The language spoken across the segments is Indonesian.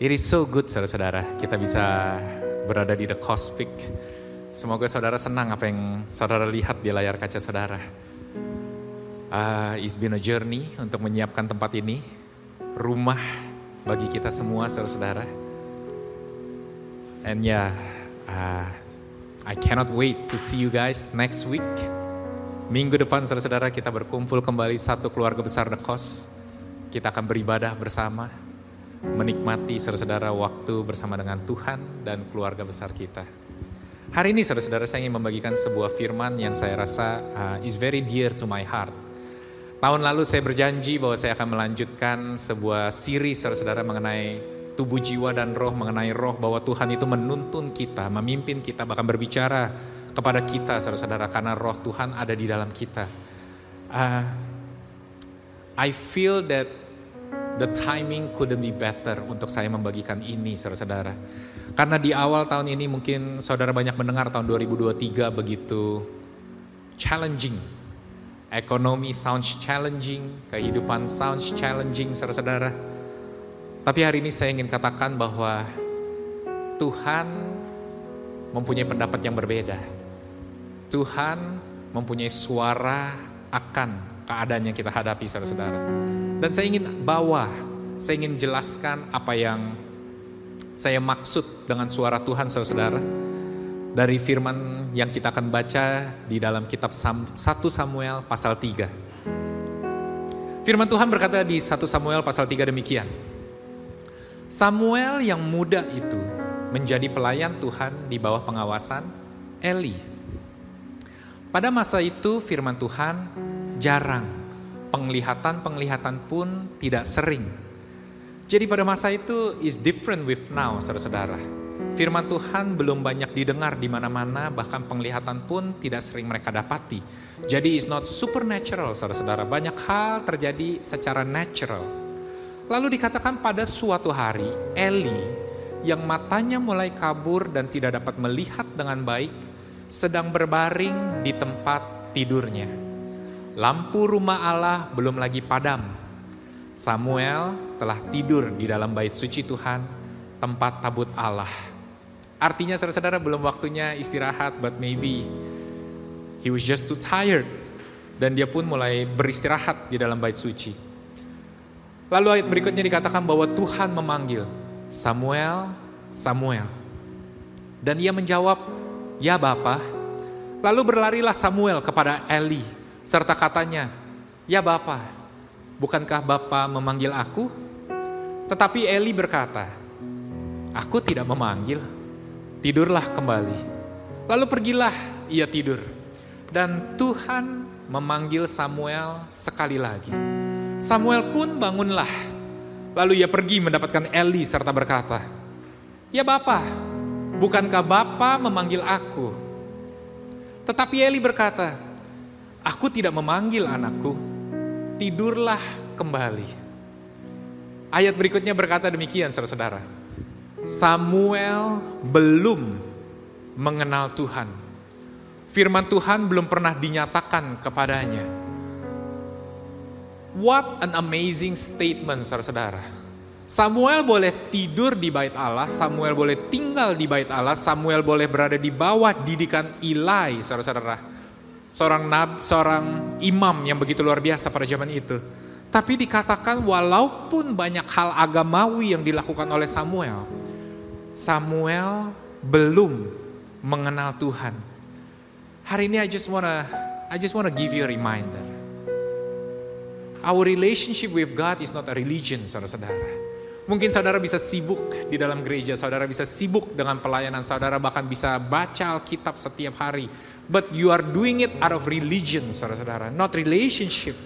It is so good saudara-saudara, kita bisa berada di The Cosmic. Semoga saudara senang apa yang saudara lihat di layar kaca saudara. Uh, it's been a journey untuk menyiapkan tempat ini, rumah bagi kita semua saudara-saudara. And yeah, uh, I cannot wait to see you guys next week. Minggu depan saudara-saudara kita berkumpul kembali satu keluarga besar The Cos. Kita akan beribadah bersama menikmati saudara-saudara waktu bersama dengan Tuhan dan keluarga besar kita. Hari ini saudara-saudara saya ingin membagikan sebuah firman yang saya rasa uh, is very dear to my heart. Tahun lalu saya berjanji bahwa saya akan melanjutkan sebuah siri saudara-saudara mengenai tubuh jiwa dan roh, mengenai roh bahwa Tuhan itu menuntun kita, memimpin kita, bahkan berbicara kepada kita saudara-saudara karena roh Tuhan ada di dalam kita. Uh, I feel that the timing couldn't be better untuk saya membagikan ini saudara-saudara. Karena di awal tahun ini mungkin saudara banyak mendengar tahun 2023 begitu challenging. Ekonomi sounds challenging, kehidupan sounds challenging saudara-saudara. Tapi hari ini saya ingin katakan bahwa Tuhan mempunyai pendapat yang berbeda. Tuhan mempunyai suara akan keadaan yang kita hadapi saudara-saudara. Dan saya ingin bawa, saya ingin jelaskan apa yang saya maksud dengan suara Tuhan saudara-saudara. Dari firman yang kita akan baca di dalam kitab 1 Samuel pasal 3. Firman Tuhan berkata di 1 Samuel pasal 3 demikian. Samuel yang muda itu menjadi pelayan Tuhan di bawah pengawasan Eli. Pada masa itu firman Tuhan jarang penglihatan-penglihatan pun tidak sering. Jadi pada masa itu is different with now, saudara-saudara. Firman Tuhan belum banyak didengar di mana-mana, bahkan penglihatan pun tidak sering mereka dapati. Jadi is not supernatural, saudara-saudara. Banyak hal terjadi secara natural. Lalu dikatakan pada suatu hari, Eli yang matanya mulai kabur dan tidak dapat melihat dengan baik, sedang berbaring di tempat tidurnya. Lampu rumah Allah belum lagi padam. Samuel telah tidur di dalam bait suci Tuhan, tempat tabut Allah. Artinya saudara-saudara belum waktunya istirahat, but maybe he was just too tired. Dan dia pun mulai beristirahat di dalam bait suci. Lalu ayat berikutnya dikatakan bahwa Tuhan memanggil Samuel, Samuel. Dan ia menjawab, ya Bapa. Lalu berlarilah Samuel kepada Eli, serta katanya, "Ya Bapa, bukankah Bapa memanggil aku?" Tetapi Eli berkata, "Aku tidak memanggil. Tidurlah kembali." Lalu pergilah ia tidur. Dan Tuhan memanggil Samuel sekali lagi. Samuel pun bangunlah. Lalu ia pergi mendapatkan Eli serta berkata, "Ya Bapa, bukankah Bapa memanggil aku?" Tetapi Eli berkata, Aku tidak memanggil anakku, tidurlah kembali. Ayat berikutnya berkata demikian saudara-saudara. Samuel belum mengenal Tuhan. Firman Tuhan belum pernah dinyatakan kepadanya. What an amazing statement saudara-saudara. Samuel boleh tidur di bait Allah, Samuel boleh tinggal di bait Allah, Samuel boleh berada di bawah didikan Ilai, saudara-saudara seorang nab, seorang imam yang begitu luar biasa pada zaman itu. Tapi dikatakan walaupun banyak hal agamawi yang dilakukan oleh Samuel, Samuel belum mengenal Tuhan. Hari ini I just wanna I just wanna give you a reminder. Our relationship with God is not a religion, saudara-saudara. Mungkin saudara bisa sibuk di dalam gereja, saudara bisa sibuk dengan pelayanan, saudara bahkan bisa baca Alkitab setiap hari. But you are doing it out of religion, saudara-saudara, not relationship.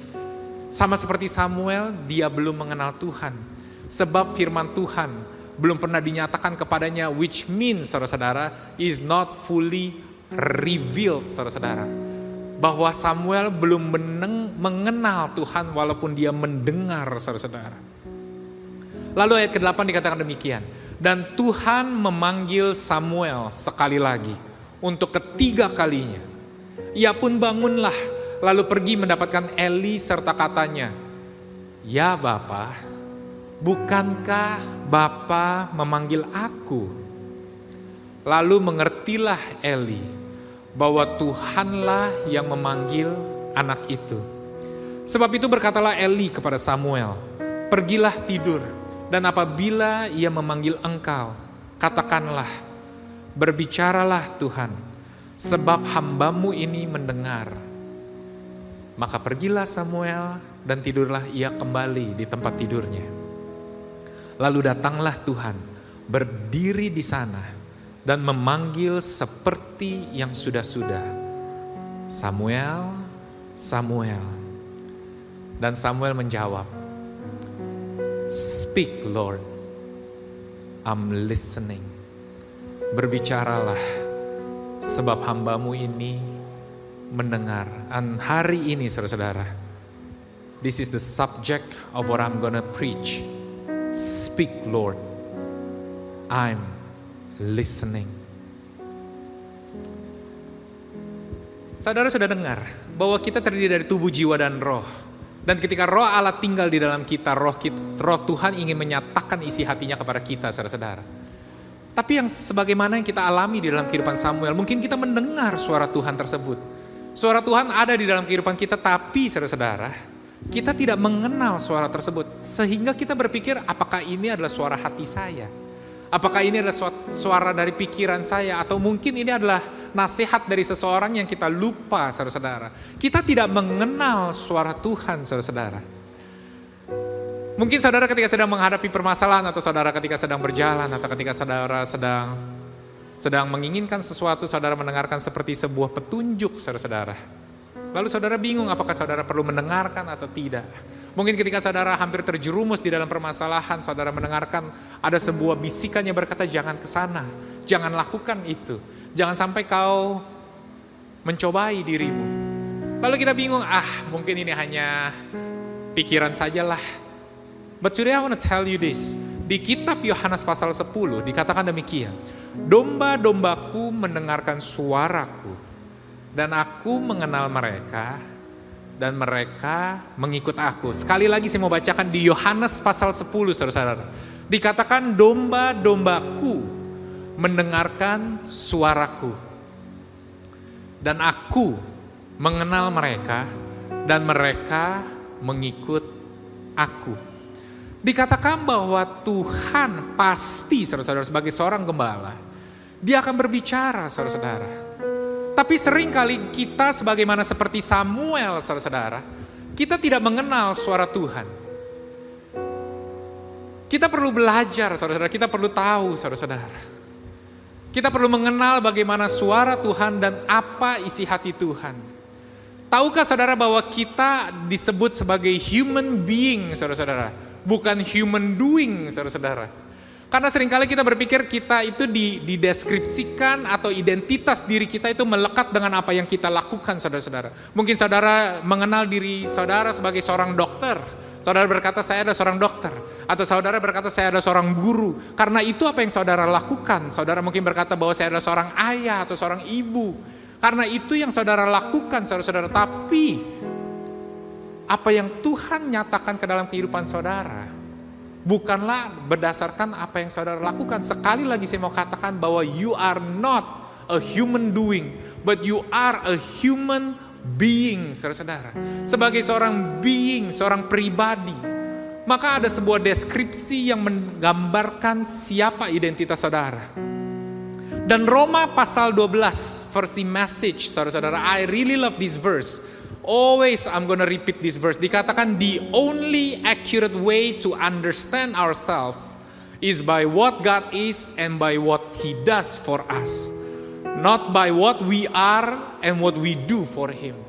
Sama seperti Samuel, dia belum mengenal Tuhan. Sebab firman Tuhan belum pernah dinyatakan kepadanya, which means, saudara-saudara, is not fully revealed, saudara-saudara. Bahwa Samuel belum meneng, mengenal Tuhan walaupun dia mendengar, saudara-saudara. Lalu ayat ke-8 dikatakan demikian. Dan Tuhan memanggil Samuel sekali lagi untuk ketiga kalinya. Ia pun bangunlah lalu pergi mendapatkan Eli serta katanya, Ya Bapa, bukankah Bapa memanggil aku? Lalu mengertilah Eli bahwa Tuhanlah yang memanggil anak itu. Sebab itu berkatalah Eli kepada Samuel, Pergilah tidur, dan apabila ia memanggil engkau, katakanlah, Berbicaralah Tuhan, sebab hambamu ini mendengar. Maka pergilah Samuel dan tidurlah ia kembali di tempat tidurnya. Lalu datanglah Tuhan berdiri di sana dan memanggil seperti yang sudah-sudah. Samuel, Samuel. Dan Samuel menjawab, Speak Lord, I'm listening. Berbicaralah, sebab hambamu ini mendengar. Dan hari ini saudara-saudara, this is the subject of what I'm gonna preach. Speak Lord, I'm listening. Saudara sudah dengar bahwa kita terdiri dari tubuh, jiwa, dan roh. Dan ketika roh Allah tinggal di dalam kita, roh, kita, roh Tuhan ingin menyatakan isi hatinya kepada kita, saudara-saudara. Tapi yang sebagaimana yang kita alami di dalam kehidupan Samuel, mungkin kita mendengar suara Tuhan tersebut. Suara Tuhan ada di dalam kehidupan kita, tapi saudara-saudara, kita tidak mengenal suara tersebut. Sehingga kita berpikir, apakah ini adalah suara hati saya? Apakah ini adalah suara dari pikiran saya? Atau mungkin ini adalah nasihat dari seseorang yang kita lupa, saudara-saudara. Kita tidak mengenal suara Tuhan, saudara-saudara. Mungkin saudara ketika sedang menghadapi permasalahan, atau saudara ketika sedang berjalan, atau ketika saudara sedang sedang menginginkan sesuatu, saudara mendengarkan seperti sebuah petunjuk, saudara-saudara. Lalu saudara bingung apakah saudara perlu mendengarkan atau tidak. Mungkin ketika saudara hampir terjerumus di dalam permasalahan, saudara mendengarkan ada sebuah bisikan yang berkata jangan ke sana, jangan lakukan itu. Jangan sampai kau mencobai dirimu. Lalu kita bingung, ah mungkin ini hanya pikiran sajalah. But today I want to tell you this. Di kitab Yohanes pasal 10 dikatakan demikian. Domba-dombaku mendengarkan suaraku dan aku mengenal mereka dan mereka mengikut aku. Sekali lagi saya mau bacakan di Yohanes pasal 10 saudara-saudara. Dikatakan domba-dombaku mendengarkan suaraku. Dan aku mengenal mereka dan mereka mengikut aku. Dikatakan bahwa Tuhan pasti saudara-saudara sebagai seorang gembala dia akan berbicara, saudara-saudara. Tapi sering kali kita sebagaimana seperti Samuel, saudara-saudara, kita tidak mengenal suara Tuhan. Kita perlu belajar, saudara-saudara. Kita perlu tahu, saudara-saudara. Kita perlu mengenal bagaimana suara Tuhan dan apa isi hati Tuhan. Tahukah saudara bahwa kita disebut sebagai human being, saudara-saudara, bukan human doing, saudara-saudara. Karena sering kali kita berpikir kita itu dideskripsikan atau identitas diri kita itu melekat dengan apa yang kita lakukan saudara-saudara. Mungkin saudara mengenal diri saudara sebagai seorang dokter. Saudara berkata saya adalah seorang dokter. Atau saudara berkata saya adalah seorang guru. Karena itu apa yang saudara lakukan. Saudara mungkin berkata bahwa saya adalah seorang ayah atau seorang ibu. Karena itu yang saudara lakukan saudara-saudara. Tapi apa yang Tuhan nyatakan ke dalam kehidupan saudara bukanlah berdasarkan apa yang saudara lakukan. Sekali lagi saya mau katakan bahwa you are not a human doing, but you are a human being, saudara-saudara. Sebagai seorang being, seorang pribadi, maka ada sebuah deskripsi yang menggambarkan siapa identitas saudara. Dan Roma pasal 12, versi message, saudara-saudara, I really love this verse. Always I'm gonna repeat this verse. Dikatakan the only accurate way to understand ourselves is by what God is and by what He does for us. Not by what we are and what we do for Him.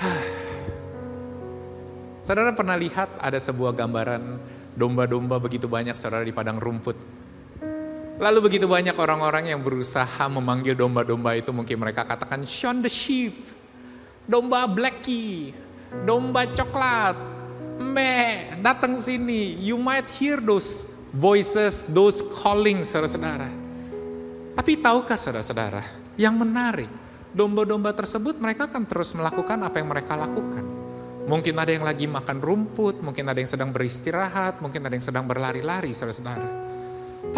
Saudara pernah lihat ada sebuah gambaran domba-domba begitu banyak saudara di padang rumput. Lalu begitu banyak orang-orang yang berusaha memanggil domba-domba itu mungkin mereka katakan Sean the sheep, domba blacky, domba coklat, me datang sini. You might hear those voices, those calling saudara-saudara. Tapi tahukah saudara-saudara, yang menarik, domba-domba tersebut mereka akan terus melakukan apa yang mereka lakukan. Mungkin ada yang lagi makan rumput, mungkin ada yang sedang beristirahat, mungkin ada yang sedang berlari-lari, saudara-saudara.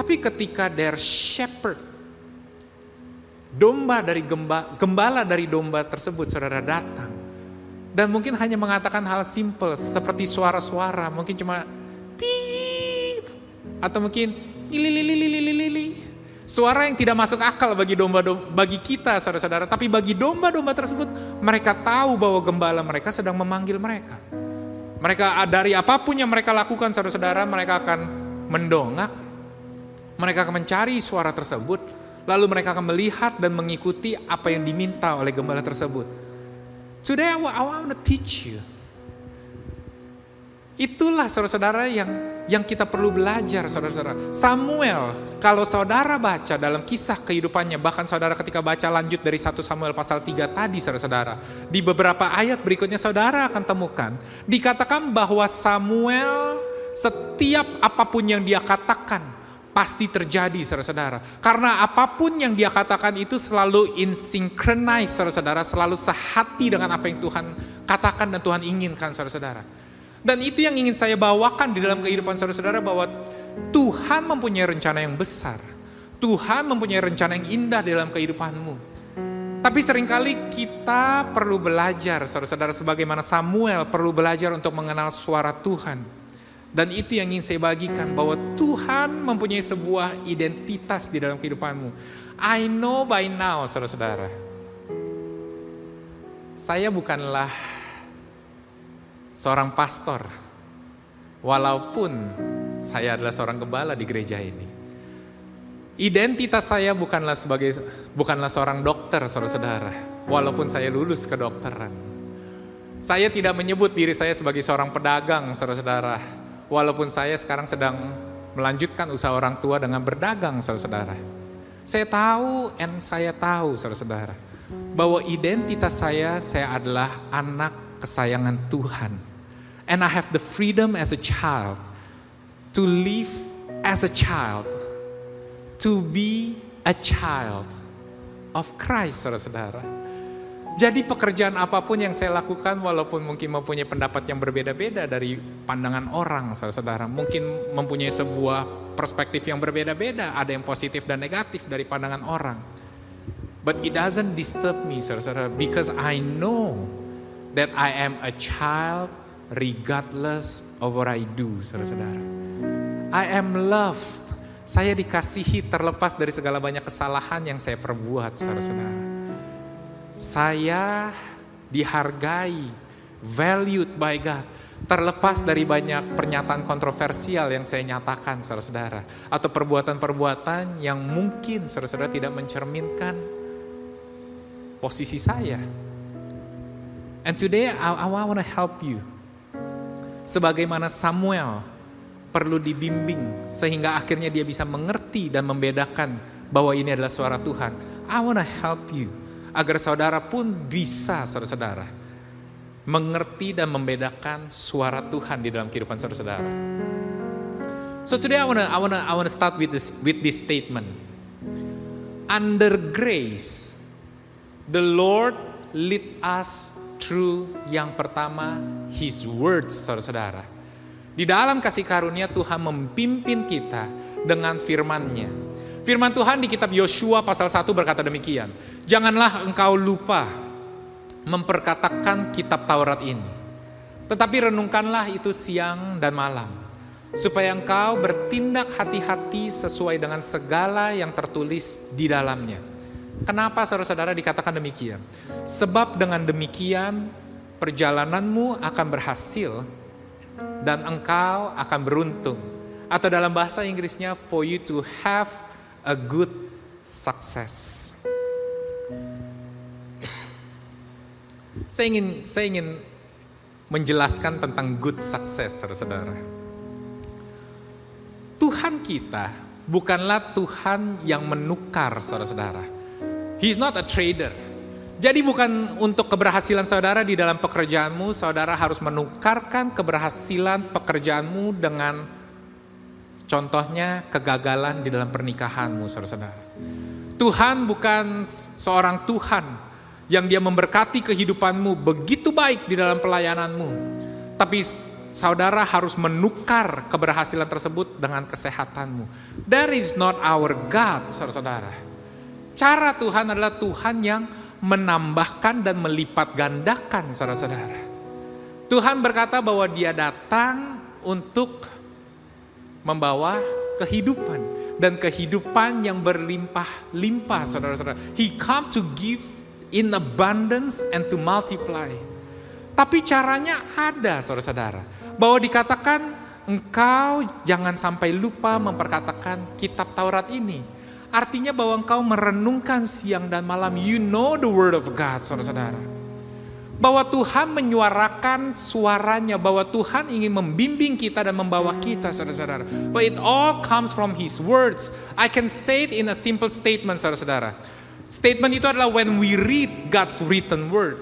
Tapi ketika their shepherd, domba dari gemba, gembala dari domba tersebut, saudara datang. Dan mungkin hanya mengatakan hal simple, seperti suara-suara, mungkin cuma pip, atau mungkin lili Suara yang tidak masuk akal bagi domba-domba bagi kita saudara-saudara, tapi bagi domba-domba tersebut mereka tahu bahwa gembala mereka sedang memanggil mereka. Mereka dari apa pun yang mereka lakukan saudara-saudara, mereka akan mendongak. Mereka akan mencari suara tersebut, lalu mereka akan melihat dan mengikuti apa yang diminta oleh gembala tersebut. Today I want to teach you Itulah saudara-saudara yang yang kita perlu belajar saudara-saudara. Samuel, kalau saudara baca dalam kisah kehidupannya, bahkan saudara ketika baca lanjut dari 1 Samuel pasal 3 tadi saudara-saudara, di beberapa ayat berikutnya saudara akan temukan, dikatakan bahwa Samuel setiap apa pun yang dia katakan, pasti terjadi saudara-saudara. Karena apa pun yang dia katakan itu selalu in saudara-saudara, selalu sehati dengan apa yang Tuhan katakan dan Tuhan inginkan saudara-saudara. Dan itu yang ingin saya bawakan di dalam kehidupan saudara-saudara bahwa Tuhan mempunyai rencana yang besar. Tuhan mempunyai rencana yang indah dalam kehidupanmu. Tapi sering kali kita perlu belajar, saudara-saudara, sebagaimana Samuel perlu belajar untuk mengenal suara Tuhan. Dan itu yang ingin saya bagikan, bahwa Tuhan mempunyai sebuah identitas di dalam kehidupanmu. I know by now, saudara-saudara. Saya bukanlah seorang pastor, walaupun saya adalah seorang gembala di gereja ini. Identitas saya bukanlah sebagai bukanlah seorang dokter, saudara-saudara, walaupun saya lulus kedokteran. Saya tidak menyebut diri saya sebagai seorang pedagang, saudara-saudara, walaupun saya sekarang sedang melanjutkan usaha orang tua dengan berdagang, saudara-saudara. Saya tahu and saya tahu, saudara-saudara, bahwa identitas saya, saya adalah anak kesayangan Tuhan And I have the freedom as a child to live as a child, to be a child of Christ, saudara-saudara. Jadi pekerjaan apa pun yang saya lakukan walaupun mungkin mempunyai pendapat yang berbeda-beda dari pandangan orang saudara-saudara. Mungkin mempunyai sebuah perspektif yang berbeda-beda, ada yang positif dan negatif dari pandangan orang. But it doesn't disturb me saudara-saudara because I know that I am a child regardless of what I do, saudara-saudara. I am loved. Saya dikasihi terlepas dari segala banyak kesalahan yang saya perbuat, saudara-saudara. Saya dihargai, valued by God. Terlepas dari banyak pernyataan kontroversial yang saya nyatakan, saudara-saudara. Atau perbuatan-perbuatan yang mungkin saudara-saudara tidak mencerminkan posisi saya. And today I, I want to help you sebagaimana Samuel perlu dibimbing sehingga akhirnya dia bisa mengerti dan membedakan bahwa ini adalah suara Tuhan. I wanna help you agar saudara pun bisa saudara-saudara mengerti dan membedakan suara Tuhan di dalam kehidupan saudara-saudara. So today I wanna I wanna I wanna start with this with this statement. Under grace, the Lord lead us true yang pertama, His words, saudara-saudara. Di dalam kasih karunia Tuhan memimpin kita dengan firman-Nya. Firman Tuhan di kitab Yosua pasal 1 berkata demikian. Janganlah engkau lupa memperkatakan kitab Taurat ini. Tetapi renungkanlah itu siang dan malam. Supaya engkau bertindak hati-hati sesuai dengan segala yang tertulis di dalamnya Kenapa saudara-saudara dikatakan demikian? Sebab dengan demikian perjalananmu akan berhasil dan engkau akan beruntung. Atau dalam bahasa Inggrisnya for you to have a good success. Saya ingin saya ingin menjelaskan tentang good success, saudara-saudara. Tuhan kita bukanlah Tuhan yang menukar, saudara-saudara. He's not a trader. Jadi bukan untuk keberhasilan saudara di dalam pekerjaanmu, saudara harus menukarkan keberhasilan pekerjaanmu dengan contohnya kegagalan di dalam pernikahanmu, saudara-saudara. Tuhan bukan seorang Tuhan yang dia memberkati kehidupanmu begitu baik di dalam pelayananmu. Tapi saudara harus menukar keberhasilan tersebut dengan kesehatanmu. That is not our God, saudara-saudara. Cara Tuhan adalah Tuhan yang menambahkan dan melipat gandakan saudara-saudara. Tuhan berkata bahwa dia datang untuk membawa kehidupan dan kehidupan yang berlimpah-limpah saudara-saudara. He come to give in abundance and to multiply. Tapi caranya ada saudara-saudara. Bahwa dikatakan engkau jangan sampai lupa memperkatakan kitab Taurat ini Artinya bahwa engkau merenungkan siang dan malam. You know the word of God, saudara-saudara. Bahwa Tuhan menyuarakan suaranya, bahwa Tuhan ingin membimbing kita dan membawa kita, saudara-saudara. But it all comes from His words. I can say it in a simple statement, saudara-saudara. Statement itu adalah when we read God's written word,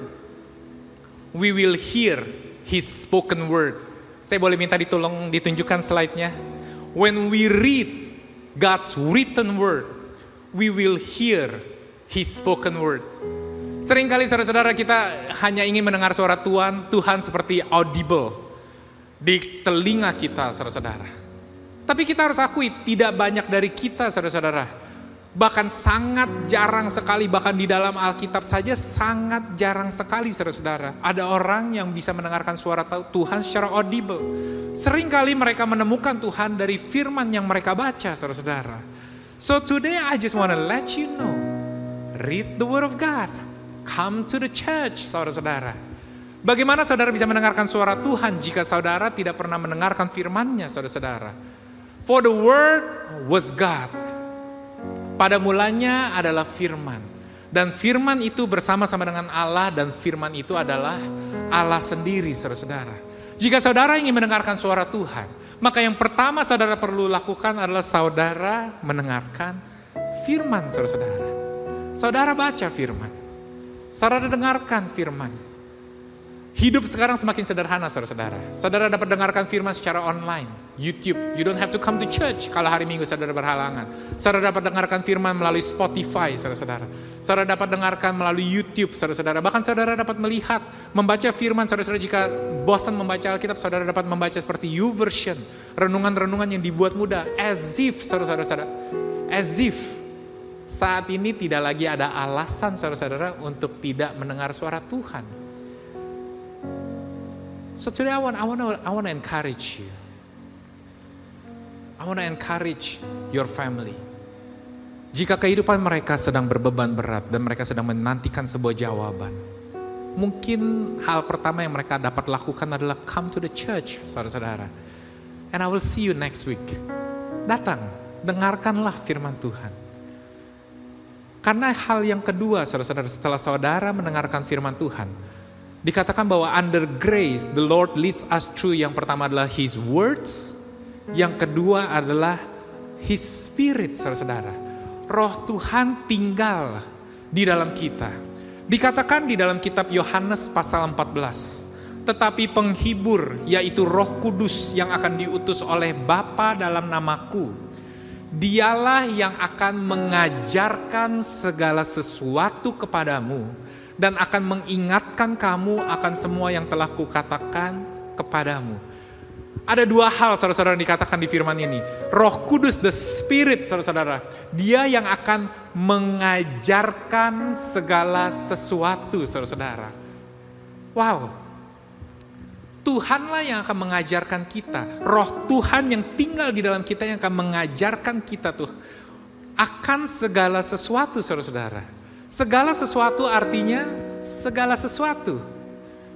we will hear His spoken word. Saya boleh minta ditolong ditunjukkan slide-nya. When we read God's written word, we will hear His spoken word. Seringkali saudara-saudara kita hanya ingin mendengar suara Tuhan, Tuhan seperti audible di telinga kita saudara-saudara. Tapi kita harus akui tidak banyak dari kita saudara-saudara. Bahkan sangat jarang sekali, bahkan di dalam Alkitab saja sangat jarang sekali saudara-saudara. Ada orang yang bisa mendengarkan suara Tuhan secara audible. Seringkali mereka menemukan Tuhan dari firman yang mereka baca saudara-saudara. So today I just want to let you know, read the word of God. Come to the church, saudara-saudara. Bagaimana saudara bisa mendengarkan suara Tuhan jika saudara tidak pernah mendengarkan firman-Nya, saudara-saudara? For the word was God. Pada mulanya adalah firman. Dan firman itu bersama-sama dengan Allah dan firman itu adalah Allah sendiri, saudara-saudara. Jika saudara ingin mendengarkan suara Tuhan, maka yang pertama saudara perlu lakukan adalah saudara mendengarkan firman saudara-saudara. Saudara baca firman. Saudara dengarkan firman. Hidup sekarang semakin sederhana saudara-saudara. Saudara dapat dengarkan firman secara online, YouTube. You don't have to come to church kalau hari Minggu saudara berhalangan. Saudara dapat dengarkan firman melalui Spotify saudara-saudara. Saudara dapat dengarkan melalui YouTube saudara-saudara. Bahkan saudara dapat melihat, membaca firman saudara-saudara jika bosan membaca Alkitab, saudara dapat membaca seperti YouVersion. Renungan-renungan yang dibuat mudah. As if saudara-saudara. As if saat ini tidak lagi ada alasan saudara-saudara untuk tidak mendengar suara Tuhan. So today I want, I want, I want to encourage you. I want to encourage your family. Jika kehidupan mereka sedang berbeban berat dan mereka sedang menantikan sebuah jawaban, mungkin hal pertama yang mereka dapat lakukan adalah come to the church, saudara-saudara. And I will see you next week. Datang, dengarkanlah firman Tuhan. Karena hal yang kedua, saudara-saudara, setelah saudara mendengarkan firman Tuhan, Dikatakan bahwa under grace the Lord leads us through yang pertama adalah His words, yang kedua adalah His Spirit, saudara-saudara. Roh Tuhan tinggal di dalam kita. Dikatakan di dalam kitab Yohanes pasal 14, tetapi penghibur yaitu Roh Kudus yang akan diutus oleh Bapa dalam namaku, dialah yang akan mengajarkan segala sesuatu kepadamu dan akan mengingatkan kamu akan semua yang telah kukatakan kepadamu. Ada dua hal saudara-saudara dikatakan di firman ini. Roh Kudus, the Spirit saudara-saudara. Dia yang akan mengajarkan segala sesuatu saudara-saudara. Wow. Tuhanlah yang akan mengajarkan kita. Roh Tuhan yang tinggal di dalam kita yang akan mengajarkan kita tuh. Akan segala sesuatu saudara-saudara. Segala sesuatu artinya segala sesuatu.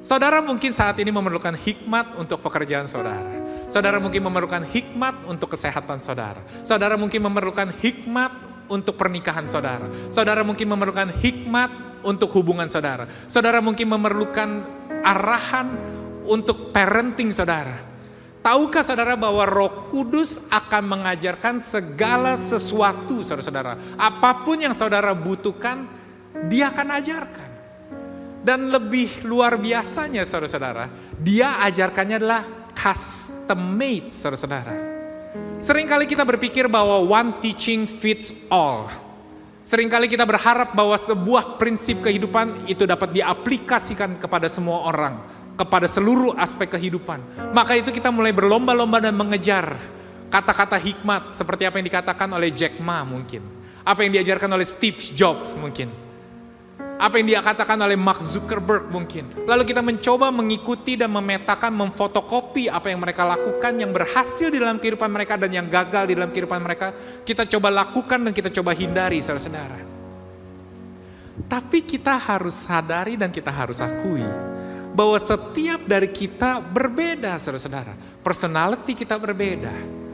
Saudara mungkin saat ini memerlukan hikmat untuk pekerjaan saudara. Saudara mungkin memerlukan hikmat untuk kesehatan saudara. Saudara mungkin memerlukan hikmat untuk pernikahan saudara. Saudara mungkin memerlukan hikmat untuk hubungan saudara. Saudara mungkin memerlukan arahan untuk parenting saudara. Tahukah saudara bahwa Roh Kudus akan mengajarkan segala sesuatu, saudara-saudara. Apa pun yang saudara butuhkan, Dia akan ajarkan. Dan lebih luar biasanya, saudara-saudara, Dia ajarkannya adalah custom made, saudara-saudara. Seringkali kita berpikir bahwa one teaching fits all. Seringkali kita berharap bahwa sebuah prinsip kehidupan itu dapat diaplikasikan kepada semua orang, kepada seluruh aspek kehidupan. Maka itu kita mulai berlomba-lomba dan mengejar kata-kata hikmat seperti apa yang dikatakan oleh Jack Ma mungkin. Apa yang diajarkan oleh Steve Jobs mungkin apa yang dia katakan oleh Mark Zuckerberg mungkin. Lalu kita mencoba mengikuti dan memetakan, memfotokopi apa yang mereka lakukan, yang berhasil di dalam kehidupan mereka dan yang gagal di dalam kehidupan mereka. Kita coba lakukan dan kita coba hindari saudara-saudara. Tapi kita harus sadari dan kita harus akui bahwa setiap dari kita berbeda saudara-saudara. Personality kita berbeda.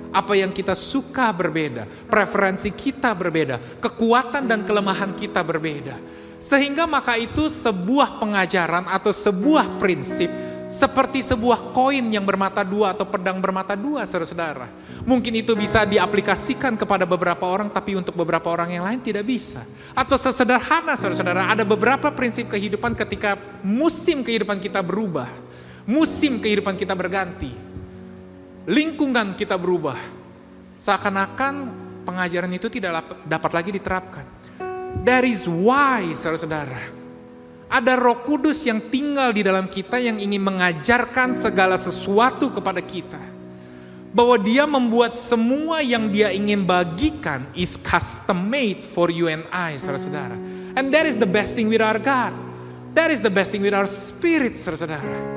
Apa yang kita suka berbeda, preferensi kita berbeda, kekuatan dan kelemahan kita berbeda. Sehingga maka itu sebuah pengajaran atau sebuah prinsip seperti sebuah koin yang bermata dua atau pedang bermata dua saudara-saudara. Mungkin itu bisa diaplikasikan kepada beberapa orang tapi untuk beberapa orang yang lain tidak bisa. Atau sesederhana saudara-saudara ada beberapa prinsip kehidupan ketika musim kehidupan kita berubah. Musim kehidupan kita berganti. Lingkungan kita berubah. Seakan-akan pengajaran itu tidak dapat lagi diterapkan. That is why, saudara-saudara, ada roh kudus yang tinggal di dalam kita yang ingin mengajarkan segala sesuatu kepada kita. Bahwa dia membuat semua yang dia ingin bagikan is custom made for you and I, saudara-saudara. And that is the best thing with our God. That is the best thing with our spirit, saudara-saudara.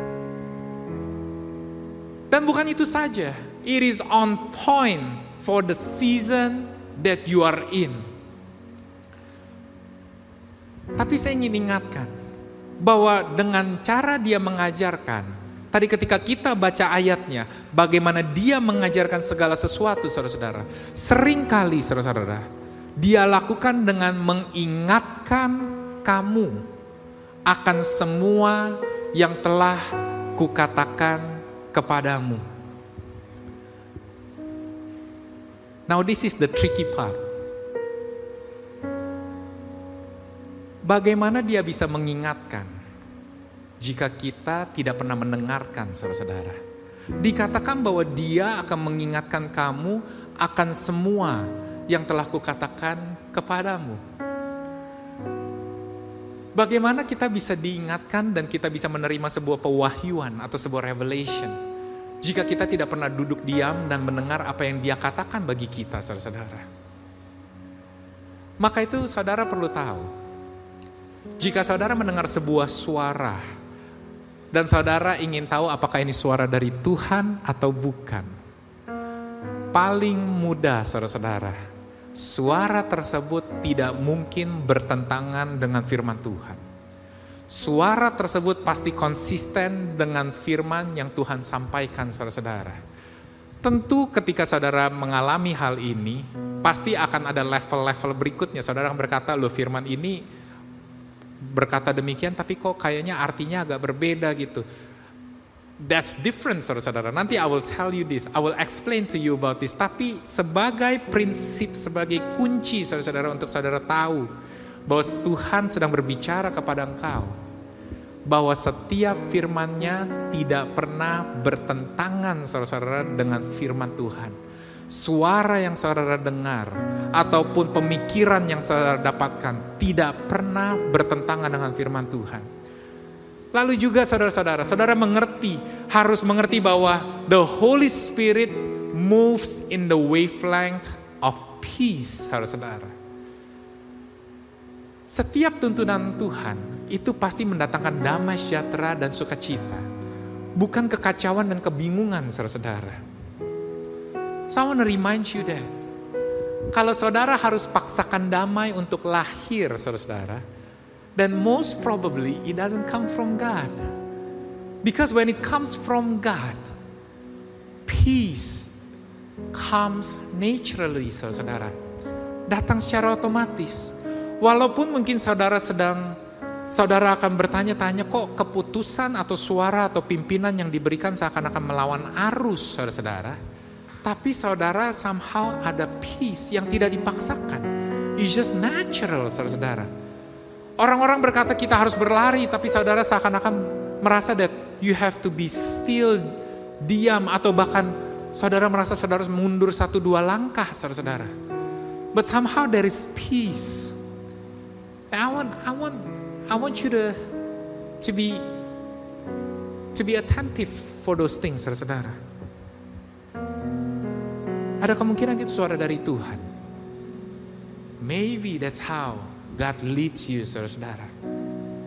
Dan bukan itu saja. It is on point for the season that you are in. Tapi saya ingin ingatkan bahwa dengan cara dia mengajarkan, tadi ketika kita baca ayatnya, bagaimana dia mengajarkan segala sesuatu saudara-saudara. Seringkali saudara-saudara, dia lakukan dengan mengingatkan kamu akan semua yang telah kukatakan kepadamu. Now this is the tricky part. Bagaimana dia bisa mengingatkan jika kita tidak pernah mendengarkan saudara-saudara? Dikatakan bahwa dia akan mengingatkan kamu akan semua yang telah kukatakan kepadamu. Bagaimana kita bisa diingatkan dan kita bisa menerima sebuah pewahyuan atau sebuah revelation jika kita tidak pernah duduk diam dan mendengar apa yang dia katakan bagi kita, saudara-saudara. Maka itu saudara perlu tahu, jika saudara mendengar sebuah suara dan saudara ingin tahu apakah ini suara dari Tuhan atau bukan, paling mudah saudara-saudara, suara tersebut tidak mungkin bertentangan dengan firman Tuhan. Suara tersebut pasti konsisten dengan firman yang Tuhan sampaikan saudara-saudara. Tentu ketika saudara mengalami hal ini, pasti akan ada level-level berikutnya. Saudara berkata, loh firman ini berkata demikian tapi kok kayaknya artinya agak berbeda gitu. That's different saudara-saudara. Nanti I will tell you this, I will explain to you about this. Tapi sebagai prinsip, sebagai kunci saudara-saudara untuk saudara tahu bahwa Tuhan sedang berbicara kepada engkau. Bahwa setiap firmannya tidak pernah bertentangan saudara-saudara dengan firman Tuhan suara yang saudara dengar ataupun pemikiran yang saudara dapatkan tidak pernah bertentangan dengan firman Tuhan. Lalu juga saudara-saudara, saudara mengerti, harus mengerti bahwa the Holy Spirit moves in the wavelength of peace, saudara-saudara. Setiap tuntunan Tuhan itu pasti mendatangkan damai sejahtera dan sukacita. Bukan kekacauan dan kebingungan, saudara-saudara. I want to remind you that kalau saudara harus paksakan damai untuk lahir, saudara-saudara, then most probably it doesn't come from God. Because when it comes from God, peace comes naturally, saudara-saudara. Datang secara otomatis. Walaupun mungkin saudara sedang Saudara akan bertanya-tanya kok keputusan atau suara atau pimpinan yang diberikan seakan-akan melawan arus saudara-saudara. Tapi saudara somehow ada peace yang tidak dipaksakan. It's just natural saudara-saudara. Orang-orang berkata kita harus berlari tapi saudara seakan-akan merasa that you have to be still, diam atau bahkan saudara merasa saudara harus mundur satu dua langkah saudara-saudara. But somehow there is peace. I want, I want I want you to to be to be attentive for those things, saudara-saudara. Ada kemungkinan itu suara dari Tuhan. Maybe that's how God leads you, saudara-saudara.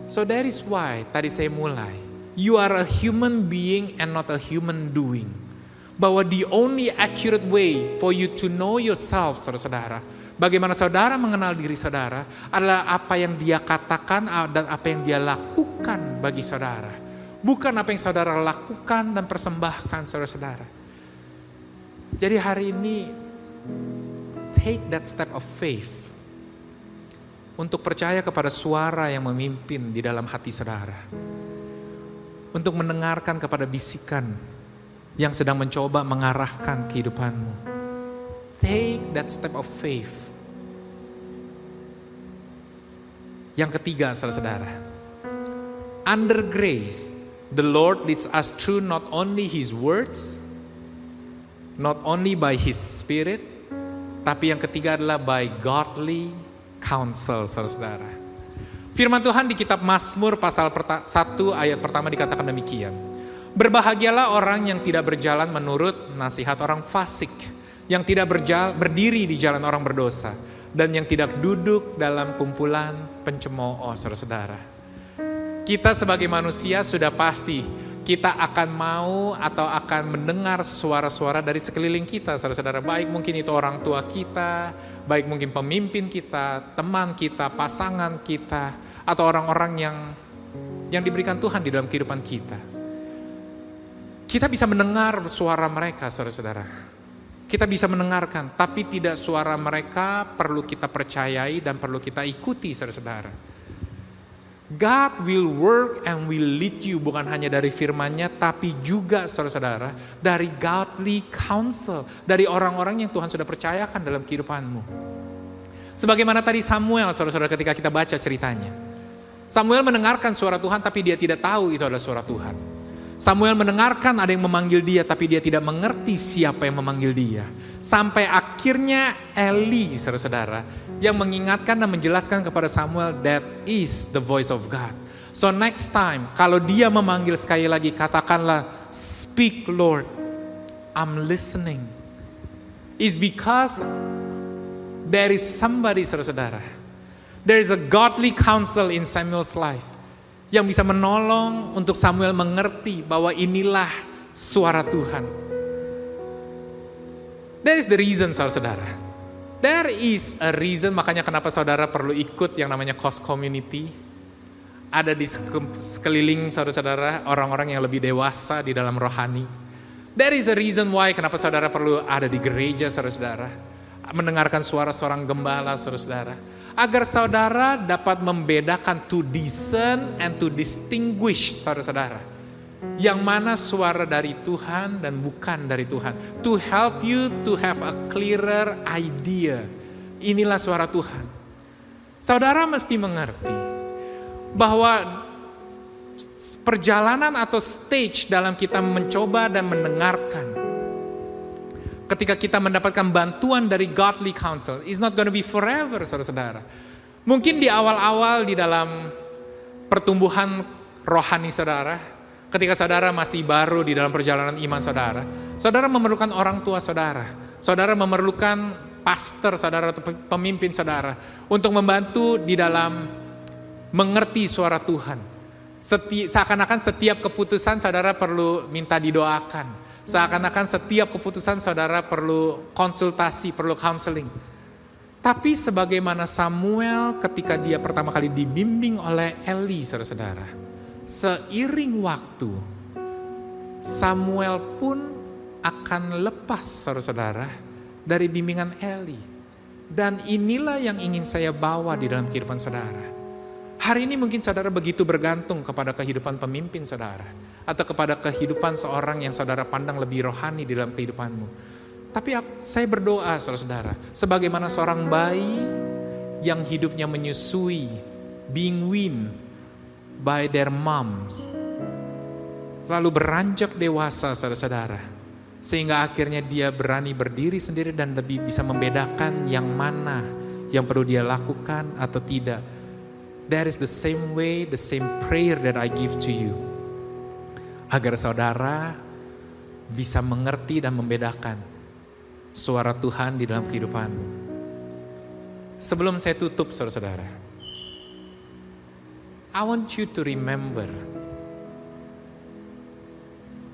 So that is why tadi saya mulai. You are a human being and not a human doing. Bahwa the only accurate way for you to know yourself, saudara-saudara, Bagaimana saudara mengenal diri saudara adalah apa yang dia katakan dan apa yang dia lakukan bagi saudara. Bukan apa yang saudara lakukan dan persembahkan saudara-saudara. Jadi hari ini, take that step of faith. Untuk percaya kepada suara yang memimpin di dalam hati saudara. Untuk mendengarkan kepada bisikan yang sedang mencoba mengarahkan kehidupanmu. Take that step of faith Yang ketiga, saudara-saudara. Under grace, the Lord leads us through not only His words, not only by His Spirit, tapi yang ketiga adalah by godly counsel, saudara-saudara. Firman Tuhan di kitab Mazmur pasal 1 ayat pertama dikatakan demikian. Berbahagialah orang yang tidak berjalan menurut nasihat orang fasik, yang tidak berjal, berdiri di jalan orang berdosa, dan yang tidak duduk dalam kumpulan pencemooh, saudara-saudara. Kita sebagai manusia sudah pasti kita akan mau atau akan mendengar suara-suara dari sekeliling kita, saudara-saudara. Baik mungkin itu orang tua kita, baik mungkin pemimpin kita, teman kita, pasangan kita, atau orang-orang yang yang diberikan Tuhan di dalam kehidupan kita. Kita bisa mendengar suara mereka, saudara-saudara. Kita bisa mendengarkan, tapi tidak suara mereka perlu kita percayai dan perlu kita ikuti saudara-saudara. God will work and will lead you bukan hanya dari firman-Nya tapi juga saudara-saudara dari godly counsel, dari orang-orang yang Tuhan sudah percayakan dalam kehidupanmu. Sebagaimana tadi Samuel saudara-saudara ketika kita baca ceritanya. Samuel mendengarkan suara Tuhan tapi dia tidak tahu itu adalah suara Tuhan. Samuel mendengarkan ada yang memanggil dia, tapi dia tidak mengerti siapa yang memanggil dia. Sampai akhirnya Eli, saudara-saudara, yang mengingatkan dan menjelaskan kepada Samuel, that is the voice of God. So next time, kalau dia memanggil sekali lagi, katakanlah, speak Lord, I'm listening. Is because there is somebody, saudara-saudara. There is a godly counsel in Samuel's life yang bisa menolong untuk Samuel mengerti bahwa inilah suara Tuhan. There is the reason saudara-saudara. There is a reason makanya kenapa saudara perlu ikut yang namanya cost community. Ada di sekeliling saudara-saudara orang-orang yang lebih dewasa di dalam rohani. There is a reason why kenapa saudara perlu ada di gereja saudara-saudara. Mendengarkan suara seorang gembala saudara-saudara agar saudara dapat membedakan to discern and to distinguish saudara-saudara. Yang mana suara dari Tuhan dan bukan dari Tuhan. To help you to have a clearer idea. Inilah suara Tuhan. Saudara mesti mengerti bahwa perjalanan atau stage dalam kita mencoba dan mendengarkan ketika kita mendapatkan bantuan dari godly counsel is not going to be forever saudara-saudara. Mungkin di awal-awal di dalam pertumbuhan rohani saudara, ketika saudara masih baru di dalam perjalanan iman saudara, saudara memerlukan orang tua saudara, saudara memerlukan pastor saudara atau pemimpin saudara untuk membantu di dalam mengerti suara Tuhan. Seakan-akan setiap keputusan saudara perlu minta didoakan Seakan-akan setiap keputusan saudara perlu konsultasi, perlu counseling. Tapi sebagaimana Samuel ketika dia pertama kali dibimbing oleh Eli, saudara-saudara. Seiring waktu, Samuel pun akan lepas, saudara-saudara, dari bimbingan Eli. Dan inilah yang ingin saya bawa di dalam kehidupan saudara. Hari ini mungkin saudara begitu bergantung kepada kehidupan pemimpin saudara. Atau kepada kehidupan seorang yang saudara pandang lebih rohani di dalam kehidupanmu. Tapi saya berdoa saudara-saudara. Sebagaimana seorang bayi yang hidupnya menyusui. Being weaned by their moms. Lalu beranjak dewasa saudara-saudara. Sehingga akhirnya dia berani berdiri sendiri dan lebih bisa membedakan yang mana yang perlu dia lakukan atau tidak That is the same way, the same prayer that I give to you. Agar saudara bisa mengerti dan membedakan suara Tuhan di dalam kehidupanmu. Sebelum saya tutup saudara-saudara, I want you to remember,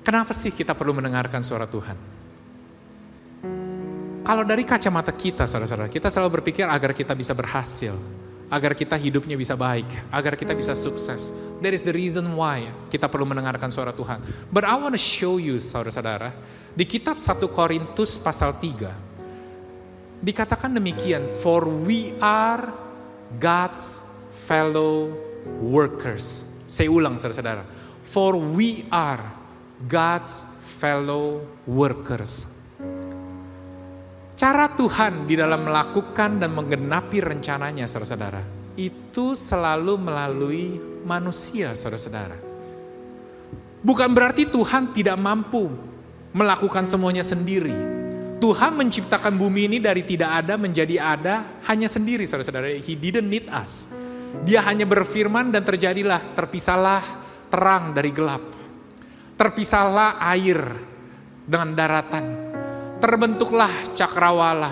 kenapa sih kita perlu mendengarkan suara Tuhan? Kalau dari kacamata kita saudara-saudara, kita selalu berpikir agar kita bisa berhasil, agar kita hidupnya bisa baik, agar kita bisa sukses. That is the reason why kita perlu mendengarkan suara Tuhan. But I want to show you saudara-saudara, di kitab 1 Korintus pasal 3, dikatakan demikian, for we are God's fellow workers. Saya ulang saudara-saudara, for we are God's fellow workers. Cara Tuhan di dalam melakukan dan menggenapi rencananya, saudara-saudara, itu selalu melalui manusia, saudara-saudara. Bukan berarti Tuhan tidak mampu melakukan semuanya sendiri. Tuhan menciptakan bumi ini dari tidak ada menjadi ada hanya sendiri, saudara-saudara. He didn't need us. Dia hanya berfirman dan terjadilah, terpisahlah terang dari gelap. Terpisahlah air dengan daratan terbentuklah cakrawala,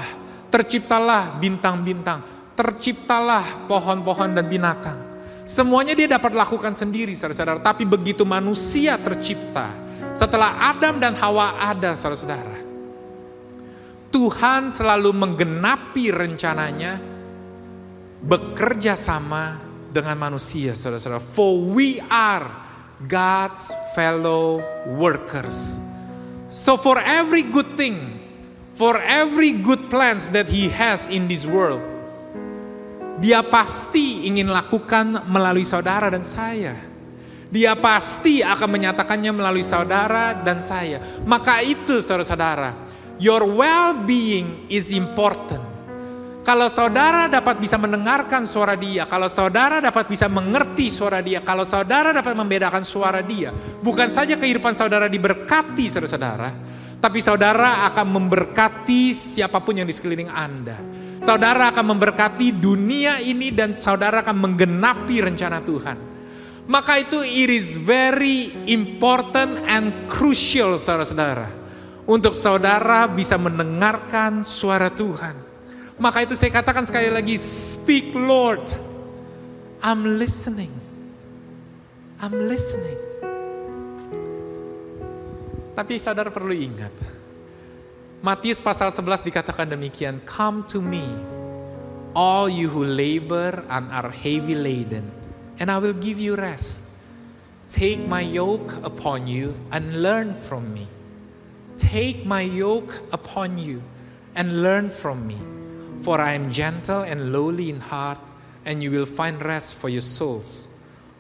terciptalah bintang-bintang, terciptalah pohon-pohon dan binatang. Semuanya dia dapat lakukan sendiri, saudara-saudara. Tapi begitu manusia tercipta, setelah Adam dan Hawa ada, saudara-saudara, Tuhan selalu menggenapi rencananya bekerja sama dengan manusia, saudara-saudara. For we are God's fellow workers. So for every good thing For every good plans that he has in this world, dia pasti ingin lakukan melalui saudara dan saya. Dia pasti akan menyatakannya melalui saudara dan saya. Maka itu saudara-saudara, your well-being is important. Kalau saudara dapat bisa mendengarkan suara dia, kalau saudara dapat bisa mengerti suara dia, kalau saudara dapat membedakan suara dia, bukan saja kehidupan saudara diberkati saudara-saudara, tapi saudara akan memberkati siapa pun yang di sekeliling Anda. Saudara akan memberkati dunia ini dan saudara akan menggenapi rencana Tuhan. Maka itu it is very important and crucial saudara-saudara. Untuk saudara bisa mendengarkan suara Tuhan. Maka itu saya katakan sekali lagi, speak Lord. I'm listening. I'm listening. Tapi saudara perlu ingat, Matius pasal 11 dikatakan demikian, Come to me, all you who labor and are heavy laden, and I will give you rest. Take my yoke upon you and learn from me. Take my yoke upon you and learn from me. For I am gentle and lowly in heart, and you will find rest for your souls.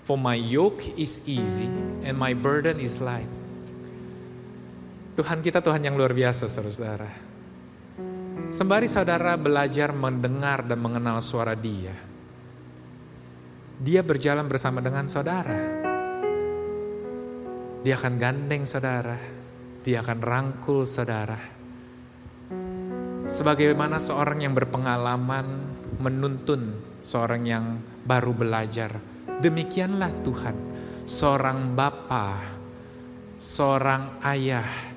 For my yoke is easy and my burden is light. Tuhan kita Tuhan yang luar biasa saudara. Sembari saudara belajar mendengar dan mengenal suara dia. Dia berjalan bersama dengan saudara. Dia akan gandeng saudara. Dia akan rangkul saudara. Sebagaimana seorang yang berpengalaman menuntun seorang yang baru belajar. Demikianlah Tuhan, seorang bapa, seorang ayah,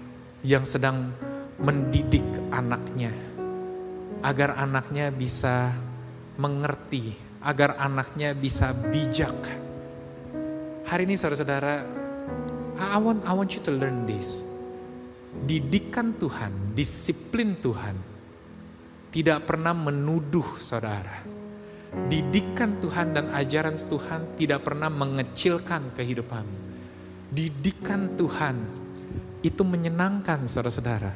yang sedang mendidik anaknya agar anaknya bisa mengerti, agar anaknya bisa bijak. Hari ini saudara-saudara, I want, I want you to learn this. Didikan Tuhan, disiplin Tuhan, tidak pernah menuduh saudara. Didikan Tuhan dan ajaran Tuhan tidak pernah mengecilkan kehidupan. Didikan Tuhan itu menyenangkan saudara-saudara.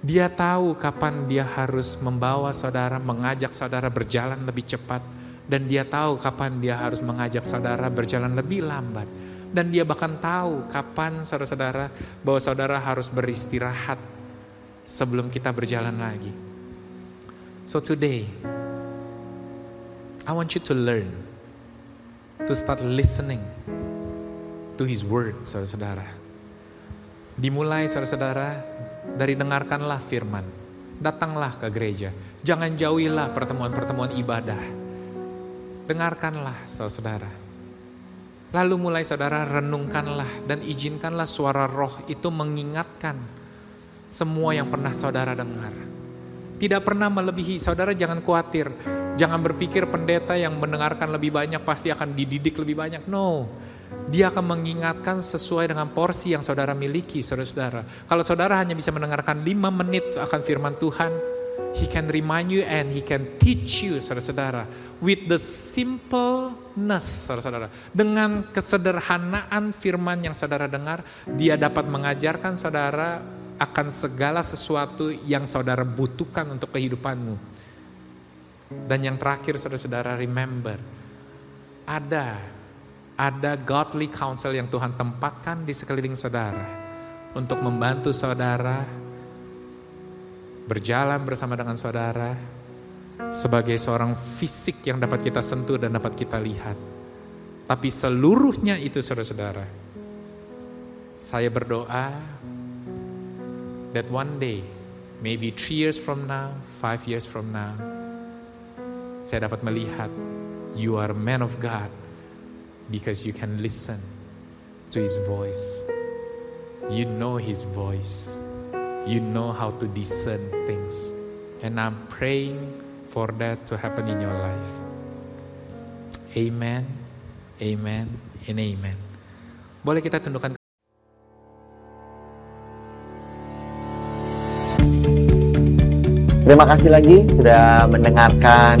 Dia tahu kapan dia harus membawa saudara, mengajak saudara berjalan lebih cepat, Dan dia tahu kapan dia harus mengajak saudara berjalan lebih lambat. Dan dia bahkan tahu kapan saudara-saudara bahwa saudara harus beristirahat sebelum kita berjalan lagi. So today, I want you to learn to start listening to His Word, saudara-saudara. Dimulai saudara-saudara dari dengarkanlah firman. Datanglah ke gereja. Jangan jauhilah pertemuan-pertemuan ibadah. Dengarkanlah saudara-saudara. Lalu mulai saudara renungkanlah dan izinkanlah suara roh itu mengingatkan semua yang pernah saudara dengar. Tidak pernah melebihi, saudara jangan khawatir. Jangan berpikir pendeta yang mendengarkan lebih banyak pasti akan dididik lebih banyak. No, dia akan mengingatkan sesuai dengan porsi yang saudara miliki, saudara-saudara. Kalau saudara hanya bisa mendengarkan 5 menit akan firman Tuhan, He can remind you and He can teach you, saudara-saudara. With the simpleness, saudara-saudara. Dengan kesederhanaan firman yang saudara dengar, Dia dapat mengajarkan saudara akan segala sesuatu yang saudara butuhkan untuk kehidupanmu. Dan yang terakhir, saudara-saudara, remember, ada ada godly counsel yang Tuhan tempatkan di sekeliling saudara untuk membantu saudara berjalan bersama dengan saudara sebagai seorang fisik yang dapat kita sentuh dan dapat kita lihat. Tapi seluruhnya itu saudara-saudara. Saya berdoa that one day, maybe three years from now, five years from now, saya dapat melihat you are a man of God because you can listen to His voice. You know His voice. You know how to discern things. And I'm praying for that to happen in your life. Amen, amen, and amen. Boleh kita tundukkan Terima kasih lagi sudah mendengarkan